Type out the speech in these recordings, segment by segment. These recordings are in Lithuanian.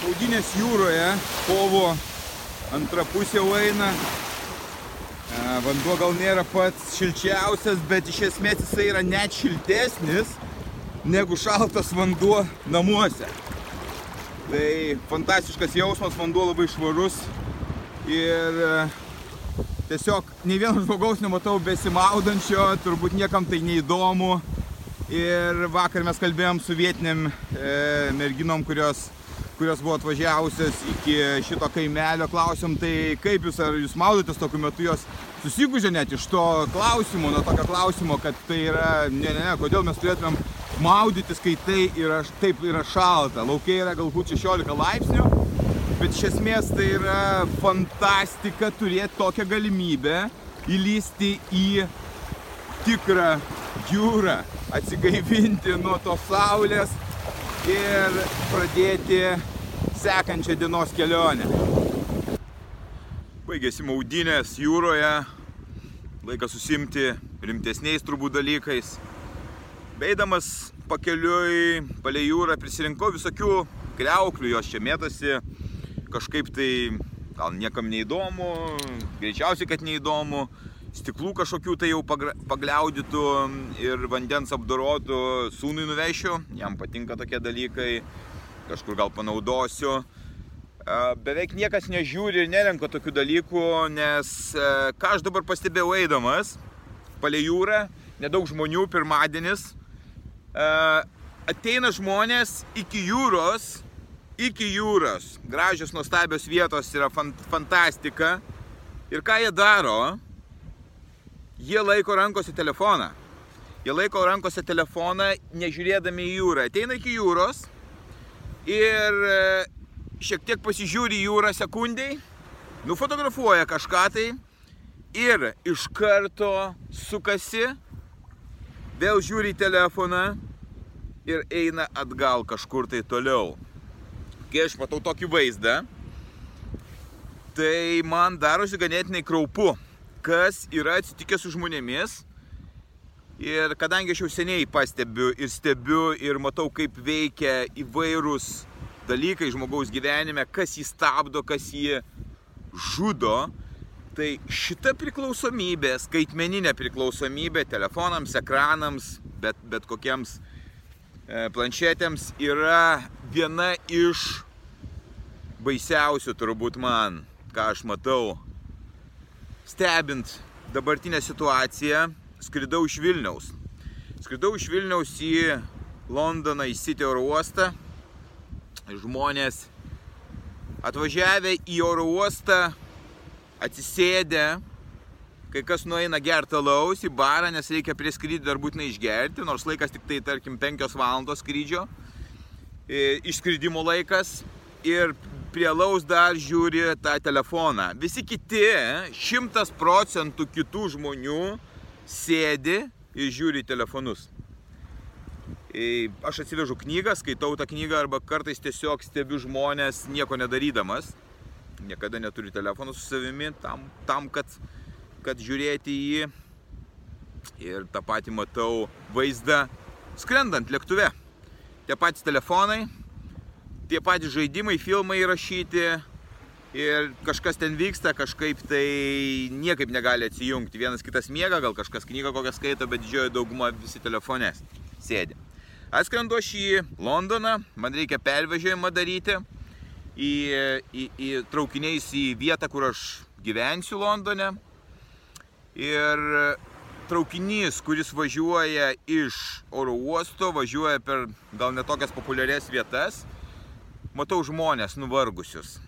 Maudynės jūroje, kovo antra pusė jau eina. E, Vanduo gal nėra pats šilčiausias, bet iš esmės jisai yra net šiltesnis negu šaltas vanduo namuose. Tai fantastiškas jausmas, vanduo labai švarus ir e, tiesiog nei vieno žmogaus nematau besimaudančio, turbūt niekam tai neįdomu. Ir vakar mes kalbėjom su vietiniam e, merginom, kurios, kurios buvo atvažiavusios iki šito kaimelio. Klausim, tai kaip jūs, ar jūs maudotės tokiu metu, jos susigūžė net iš to klausimo, nuo tokio klausimo, kad tai yra, ne, ne, ne, kodėl mes turėtumėm maudytis, kai tai yra, taip yra šalta. Laukiai yra galbūt 16 laipsnių, bet iš esmės tai yra fantastika turėti tokią galimybę įlysti į tikrą jūrą, atsigaivinti nuo tos saulės ir pradėti sekančią dienos kelionę. Baigėsi maudynės jūroje, laikas susimti rimtesniais turbūt dalykais. Beidamas pakeliui palei jūrą prisirinkau visokių kreuklių, jos čia mėtosi kažkaip tai gal niekam neįdomu, greičiausiai, kad neįdomu, stiklų kažkokių tai jau pagliaudytų ir vandens apdorotų sūnui nuvešiu, jam patinka tokie dalykai, kažkur gal panaudosiu. Beveik niekas nežiūri ir nerenka tokių dalykų, nes ką aš dabar pastebėjau eidamas palei jūrą, nedaug žmonių, pirmadienis, ateina žmonės iki jūros, iki jūros, gražios, nuostabios vietos yra fantastika. Ir ką jie daro? Jie laiko rankose telefoną. Jie laiko rankose telefoną, nežiūrėdami į jūrą. Ateina iki jūros ir šiek tiek pasižiūri jūrą sekundžiai, nufotografuoja kažką tai ir iš karto sukasi, vėl žiūri į telefoną ir eina atgal kažkur tai toliau. Kai aš matau tokį vaizdą, tai man darosi ganėtinai kraupu, kas yra atsitikę su žmonėmis. Ir kadangi aš jau seniai pastebiu ir stebiu ir matau, kaip veikia įvairūs dalykai žmogaus gyvenime, kas jį stabdo, kas jį žudo, tai šita priklausomybė, skaitmeninė priklausomybė telefonams, ekranams, bet, bet kokiems e, planšetėms yra viena iš baisiausių turbūt man, ką aš matau stebint dabartinę situaciją, skridau iš Vilniaus. Skridau iš Vilniaus į Londoną, į City oro uostą. Žmonės atvažiavę į oro uostą, atsisėdę, kai kas nueina gerti alaus į barą, nes reikia prie skrydį dar būtinai išgerti, nors laikas tik tai, tarkim, 5 valandos skrydžio, išskridimo laikas. Ir prie laus dar žiūri tą telefoną. Visi kiti, šimtas procentų kitų žmonių sėdi ir žiūri telefonus. Aš atsivežu knygą, skaitau tą knygą arba kartais tiesiog stebiu žmonės nieko nedarydamas. Niekada neturiu telefonų su savimi tam, tam kad, kad žiūrėti jį. Ir tą patį matau vaizdą skrendant lėktuve. Tie patys telefonai, tie patys žaidimai, filmai įrašyti ir kažkas ten vyksta, kažkaip tai niekaip negali atsijungti. Vienas kitas miega, gal kažkas knygą kokią skaito, bet didžioji dauguma visi telefonės sėdi. Atskrendu aš į Londoną, man reikia pervežėjimą daryti į, į, į traukiniais į vietą, kur aš gyvensiu Londone. Ir traukinys, kuris važiuoja iš oro uosto, važiuoja per gal netokias populiarias vietas matau žmonės nuvargusius,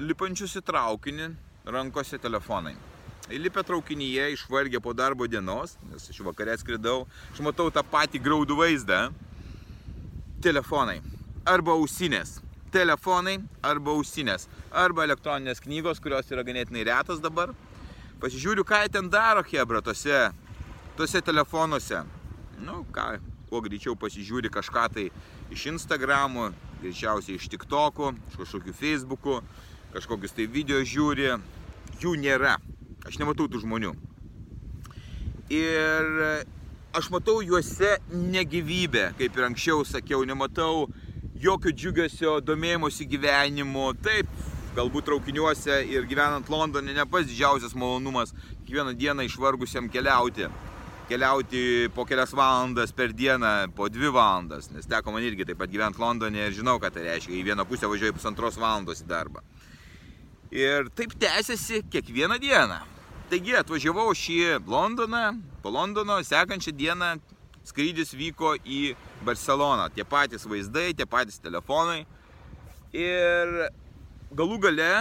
lipančius į traukinį, rankose telefonai. Įlipę traukinyje, išvargę po darbo dienos, nes aš vakarė skridau, aš matau tą patį graudų vaizdą. Telefonai arba ausinės. telefonai arba ausinės, arba elektroninės knygos, kurios yra ganėtinai retos dabar. Pasižiūriu, ką jie ten daro, Hebra, tose, tose telefonuose. Nu, ką, kuo greičiau pasižiūri kažką tai iš Instagramų, greičiausiai iš TikTokų, iš kažkokių Facebookų, kažkokius tai video žiūri, jų nėra. Aš nematau tų žmonių. Ir aš matau juose negyvybę, kaip ir anksčiau sakiau, nematau jokio džiugesio, domėjimosi gyvenimu. Taip, galbūt traukiniuose ir gyvenant Londone ne pats didžiausias malonumas kiekvieną dieną išvargusiam keliauti. Keliauti po kelias valandas per dieną, po dvi valandas, nes teko man irgi taip pat gyventi Londone ir žinau, ką tai reiškia. Į vieną pusę važiuoju pusantros valandos į darbą. Ir taip tęsiasi kiekvieną dieną. Taigi atvažiavau šį Londoną, po Londono sekančią dieną skrydis vyko į Barceloną. Tie patys vaizdai, tie patys telefonai. Ir galų gale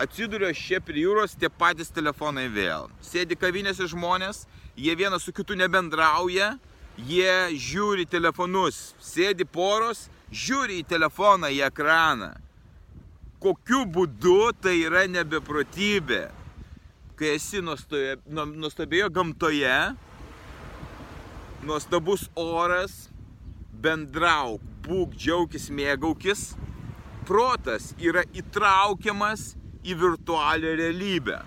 atsiduria šie prie jūros tie patys telefonai vėl. Sėdi kavinėse žmonės, jie vienas su kitu nebendrauja, jie žiūri telefonus, sėdi poros, žiūri į telefoną, į ekraną. Kokiu būdu tai yra nebeprotybė? Kai esi nuostabioje gamtoje, nuostabus oras, bendrauk, būk, džiaugis, mėgaukis, protas yra įtraukiamas į virtualią realybę.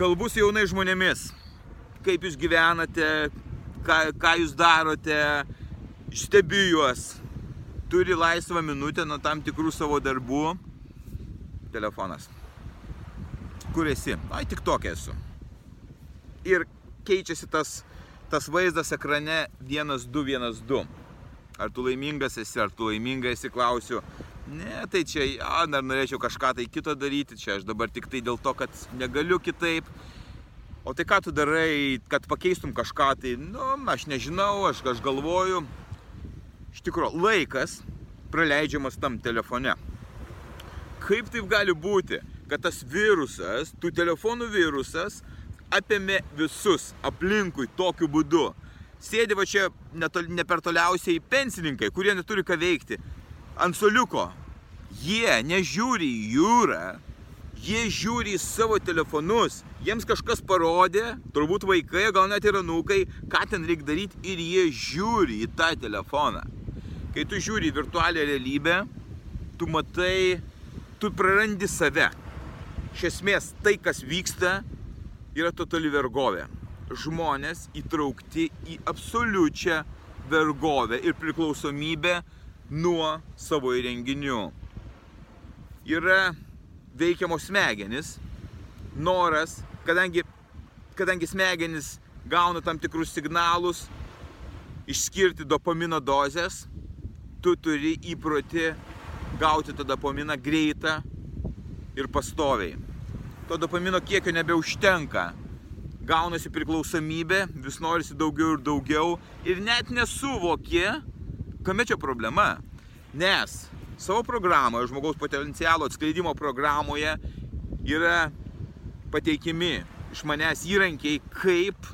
Kalbu su jaunai žmonėmis, kaip jūs gyvenate, ką, ką jūs darote, stebiu juos, turi laisvą minutę nuo tam tikrų savo darbų. Telefonas. Kur esi? Ai, tik tokia esu. Ir keičiasi tas tas vaizdas ekrane 1212. Ar tu laimingas esi, ar tu laiminga esi, klausiu. Ne, tai čia, ja, dar norėčiau kažką tai kito daryti, čia aš dabar tik tai dėl to, kad negaliu kitaip. O tai ką tu darai, kad pakeistum kažką, tai, nu, aš nežinau, aš, aš galvoju. Iš tikrųjų, laikas praleidžiamas tam telefone. Kaip taip gali būti, kad tas virusas, tų telefonų virusas, apėmė visus aplinkui tokiu būdu. Sėdi va čia netol, ne per toliausiai pensininkai, kurie neturi ką veikti. Ant soliuko. Jie nežiūri į jūrą, jie žiūri į savo telefonus. Jiems kažkas parodė, turbūt vaikai, gal net ir anūkai, ką ten reikia daryti ir jie žiūri į tą telefoną. Kai tu žiūri į virtualią realybę, tu matai, tu prarandi save. Iš esmės tai, kas vyksta, yra totali vergovė. Žmonės įtraukti į absoliučią vergovę ir priklausomybę nuo savo įrenginių. Yra veikiamos smegenis, noras, kadangi, kadangi smegenis gauna tam tikrus signalus, išskirti dopamino dozes, tu turi įproti gauti tą dopaminą greitą ir pastoviai to dopamino kiekio nebeužtenka. Gaunasi priklausomybė, vis norisi daugiau ir daugiau ir net nesuvokė, kame čia problema. Nes savo programoje, žmogaus potencialo atskleidimo programoje yra pateikimi iš manęs įrankiai, kaip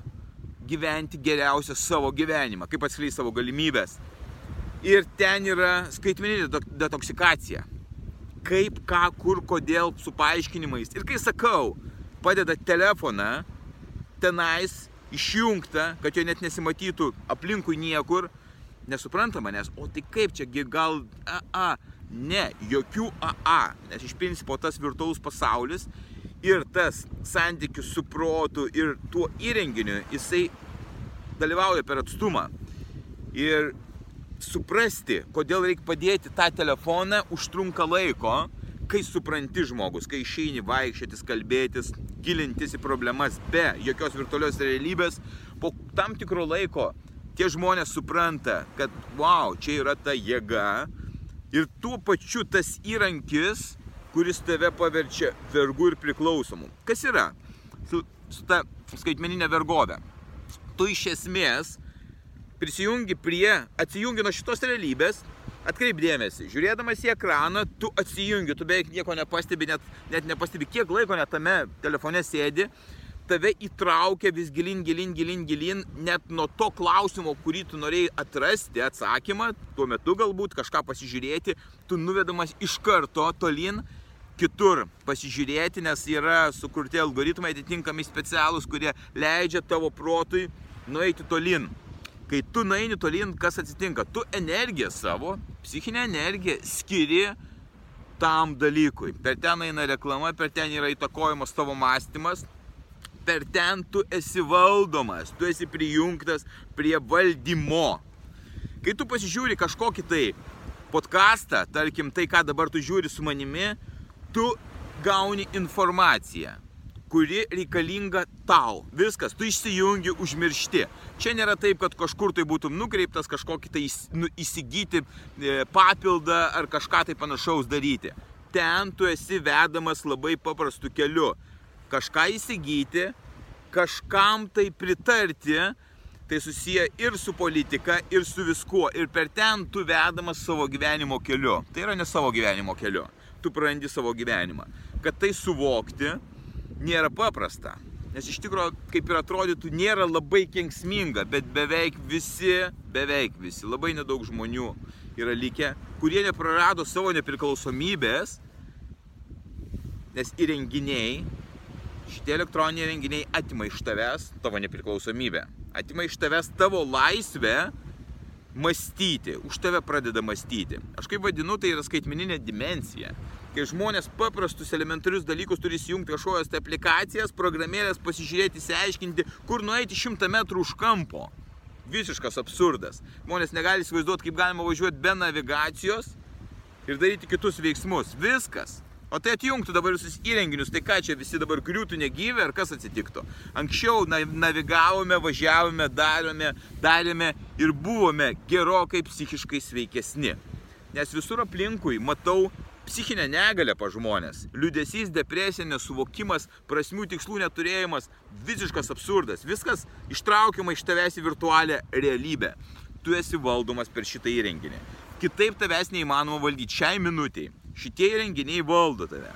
gyventi geriausią savo gyvenimą, kaip atskleisti savo galimybės. Ir ten yra skaitmeninė detoksikacija kaip, ką, kur, kodėl, su paaiškinimais. Ir kai sakau, padeda telefoną tenais išjungta, kad jo net nesimatytų aplinkui niekur, nesupranta manęs, o tai kaip čia, gal AA, ne, jokių AA, nes iš principo tas virtualus pasaulis ir tas santykis su protu ir tuo įrenginiu, jisai dalyvauja per atstumą. Ir suprasti, kodėl reikia padėti tą telefoną, užtrunka laiko, kai supranti žmogus, kai išeini vaikščiotis, kalbėtis, gilintis į problemas be jokios virtualios realybės, po tam tikro laiko tie žmonės supranta, kad wow, čia yra ta jėga ir tuo pačiu tas įrankis, kuris tave paverčia vergu ir priklausomu. Kas yra su, su ta skaitmeninė vergovė? Tu iš esmės prisijungi prie, atsijungi nuo šitos realybės, atkreip dėmesį, žiūrėdamas į ekraną, tu atsijungi, tu beveik nieko nepastebi, net, net nepastebi, kiek laiko net tame telefone sėdi, tave įtraukia vis gilin, gilin, gilin, gilin, net nuo to klausimo, kurį tu norėjai atrasti atsakymą, tuo metu galbūt kažką pasižiūrėti, tu nuvedamas iš karto tolin kitur pasižiūrėti, nes yra sukurti algoritmai atitinkami specialūs, kurie leidžia tavo protui nueiti tolin. Kai tu nueini tolin, kas atsitinka? Tu energiją savo, psichinę energiją skiri tam dalykui. Per ten eina reklama, per ten yra įtakojamas tavo mąstymas, per ten tu esi valdomas, tu esi prijungtas prie valdymo. Kai tu pasižiūri kažkokį tai podcastą, tarkim tai, ką dabar tu žiūri su manimi, tu gauni informaciją, kuri reikalinga tau. Viskas, tu išsijungi, užmiršti. Čia nėra taip, kad kažkur tai būtum nukreiptas kažkokį tai nu, įsigyti e, papildą ar kažką tai panašaus daryti. Ten tu esi vedamas labai paprastu keliu. Kažką įsigyti, kažkam tai pritarti, tai susiję ir su politika, ir su viskuo. Ir per ten tu vedamas savo gyvenimo keliu. Tai yra ne savo gyvenimo keliu tu prarandi savo gyvenimą. Kad tai suvokti nėra paprasta. Nes iš tikrųjų, kaip ir atrodytų, nėra labai kenksminga, bet beveik visi, beveik visi, labai nedaug žmonių yra likę, kurie neprarado savo nepriklausomybės, nes įrenginiai, šitie elektroniniai įrenginiai atima iš tavęs tavo nepriklausomybę, atima iš tavęs tavo laisvę mąstyti, už tave pradeda mąstyti. Aš kaip vadinu, tai yra skaitmeninė dimensija. Kai žmonės paprastus elementarius dalykus turi įsijungti kažkokias tai aplikacijas, programėlės, pasižiūrėti, įsiaiškinti, kur nueiti šimtą metrų už kampo. Visiškas absurdas. Žmonės negali įsivaizduoti, kaip galima važiuoti be navigacijos ir daryti kitus veiksmus. Viskas. O tai atjungtų dabar visus įrenginius, tai ką čia visi dabar griūtų negyvę ar kas atsitiktų? Anksčiau navigavome, važiavome, darėme, darėme ir buvome gerokai psichiškai sveikesni. Nes visur aplinkui matau psichinę negalę pa žmonės. Liudesys, depresija, nesuvokimas, prasmių tikslų neturėjimas - visiškas absurdas. Viskas ištraukiama iš tavęs į virtualią realybę. Tu esi valdomas per šitą įrenginį. Kitaip tavęs neįmanoma valdyti šiai minutiai šitie įrenginiai valdo tave.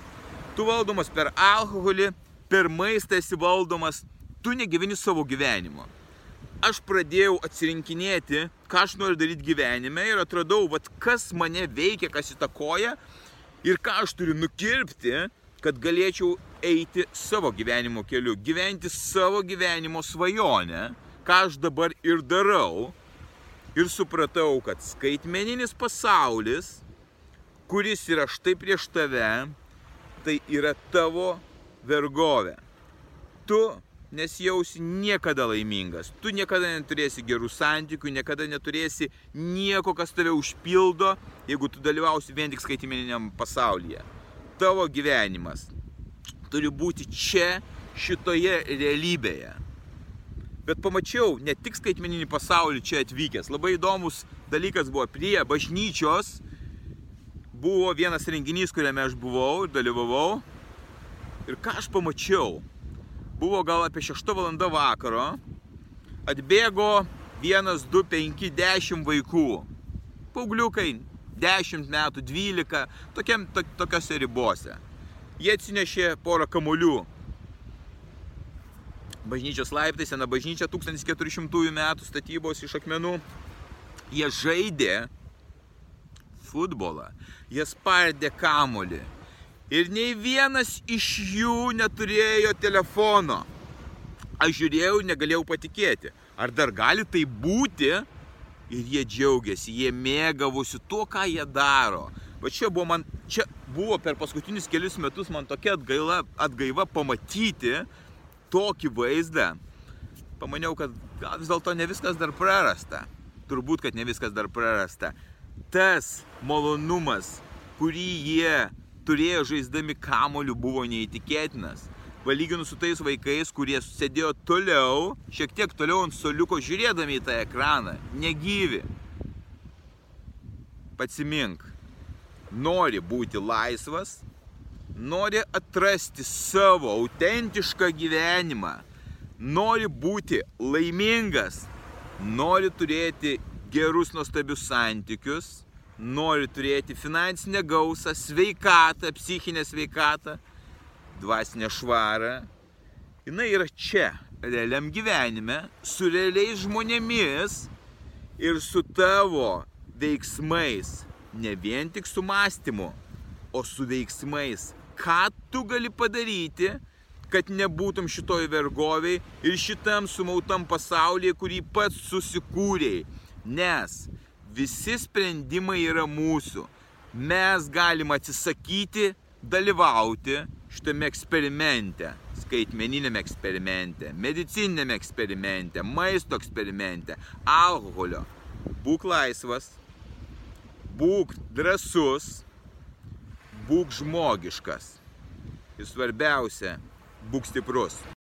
Tu valdomas per alkoholį, per maistą esi valdomas, tu negyveni savo gyvenimo. Aš pradėjau atsirinkinėti, ką aš noriu daryti gyvenime ir atradau, vat, kas mane veikia, kas įtakoja ir ką aš turiu nukirpti, kad galėčiau eiti savo gyvenimo keliu, gyventi savo gyvenimo svajonę, ką aš dabar ir darau. Ir supratau, kad skaitmeninis pasaulis kuris yra štai prieš tave, tai yra tavo vergovė. Tu nesijausi niekada laimingas, tu niekada neturėsi gerų santykių, niekada neturėsi nieko, kas tave užpildo, jeigu tu dalyvausi vien tik skaitmeniniam pasaulyje. Tavo gyvenimas turi būti čia, šitoje realybėje. Bet pamačiau ne tik skaitmeninį pasaulį čia atvykęs, labai įdomus dalykas buvo prie bažnyčios, buvo vienas renginys, kuriame aš buvau ir dalyvavau. Ir ką aš pamačiau? Buvo gal apie 6 val. vakaro. Atbėgo 1, 2, 5, 10 vaikų. Paugliukai, 10 metų, 12, tokiam, to, tokiose ribose. Jie atsinešė porą kamuolių. Bažnyčios laiptai, sena bažnyčia 1400 metų statybos iš akmenų. Jie žaidė futbolą. Jie spardė kamolį. Ir nei vienas iš jų neturėjo telefono. Aš žiūrėjau, negalėjau patikėti. Ar dar gali tai būti? Ir jie džiaugiasi, jie mėgavosi tuo, ką jie daro. Va čia buvo man, čia buvo per paskutinius kelius metus man tokia atgaila, atgaiva pamatyti tokį vaizdą. Pamaniau, kad gal vis dėlto ne viskas dar prarasta. Turbūt, kad ne viskas dar prarasta tas malonumas, kurį jie turėjo žaisdami kamoliu, buvo neįtikėtinas. Palyginus su tais vaikais, kurie sėdėjo toliau, šiek tiek toliau ant soliuko žiūrėdami į tą ekraną, negyvi. Atsimink, nori būti laisvas, nori atrasti savo autentišką gyvenimą, nori būti laimingas, nori turėti gerus nuostabius santykius, nori turėti finansinę gausą, sveikatą, psichinę sveikatą, dvasinę švarą jinai yra čia, realiam gyvenime, su realiais žmonėmis ir su tavo veiksmais. Ne vien tik su mąstymu, o su veiksmais. Ką tu gali padaryti, kad nebūtum šitoj vergoviai ir šitam sumautam pasaulyje, kurį pats susikūrėjai. Nes visi sprendimai yra mūsų. Mes galim atsisakyti dalyvauti šitame eksperimente, skaitmeninėme eksperimente, medicininiame eksperimente, maisto eksperimente, alkoholio. Būk laisvas, būk drasus, būk žmogiškas. Ir svarbiausia, būk stiprus.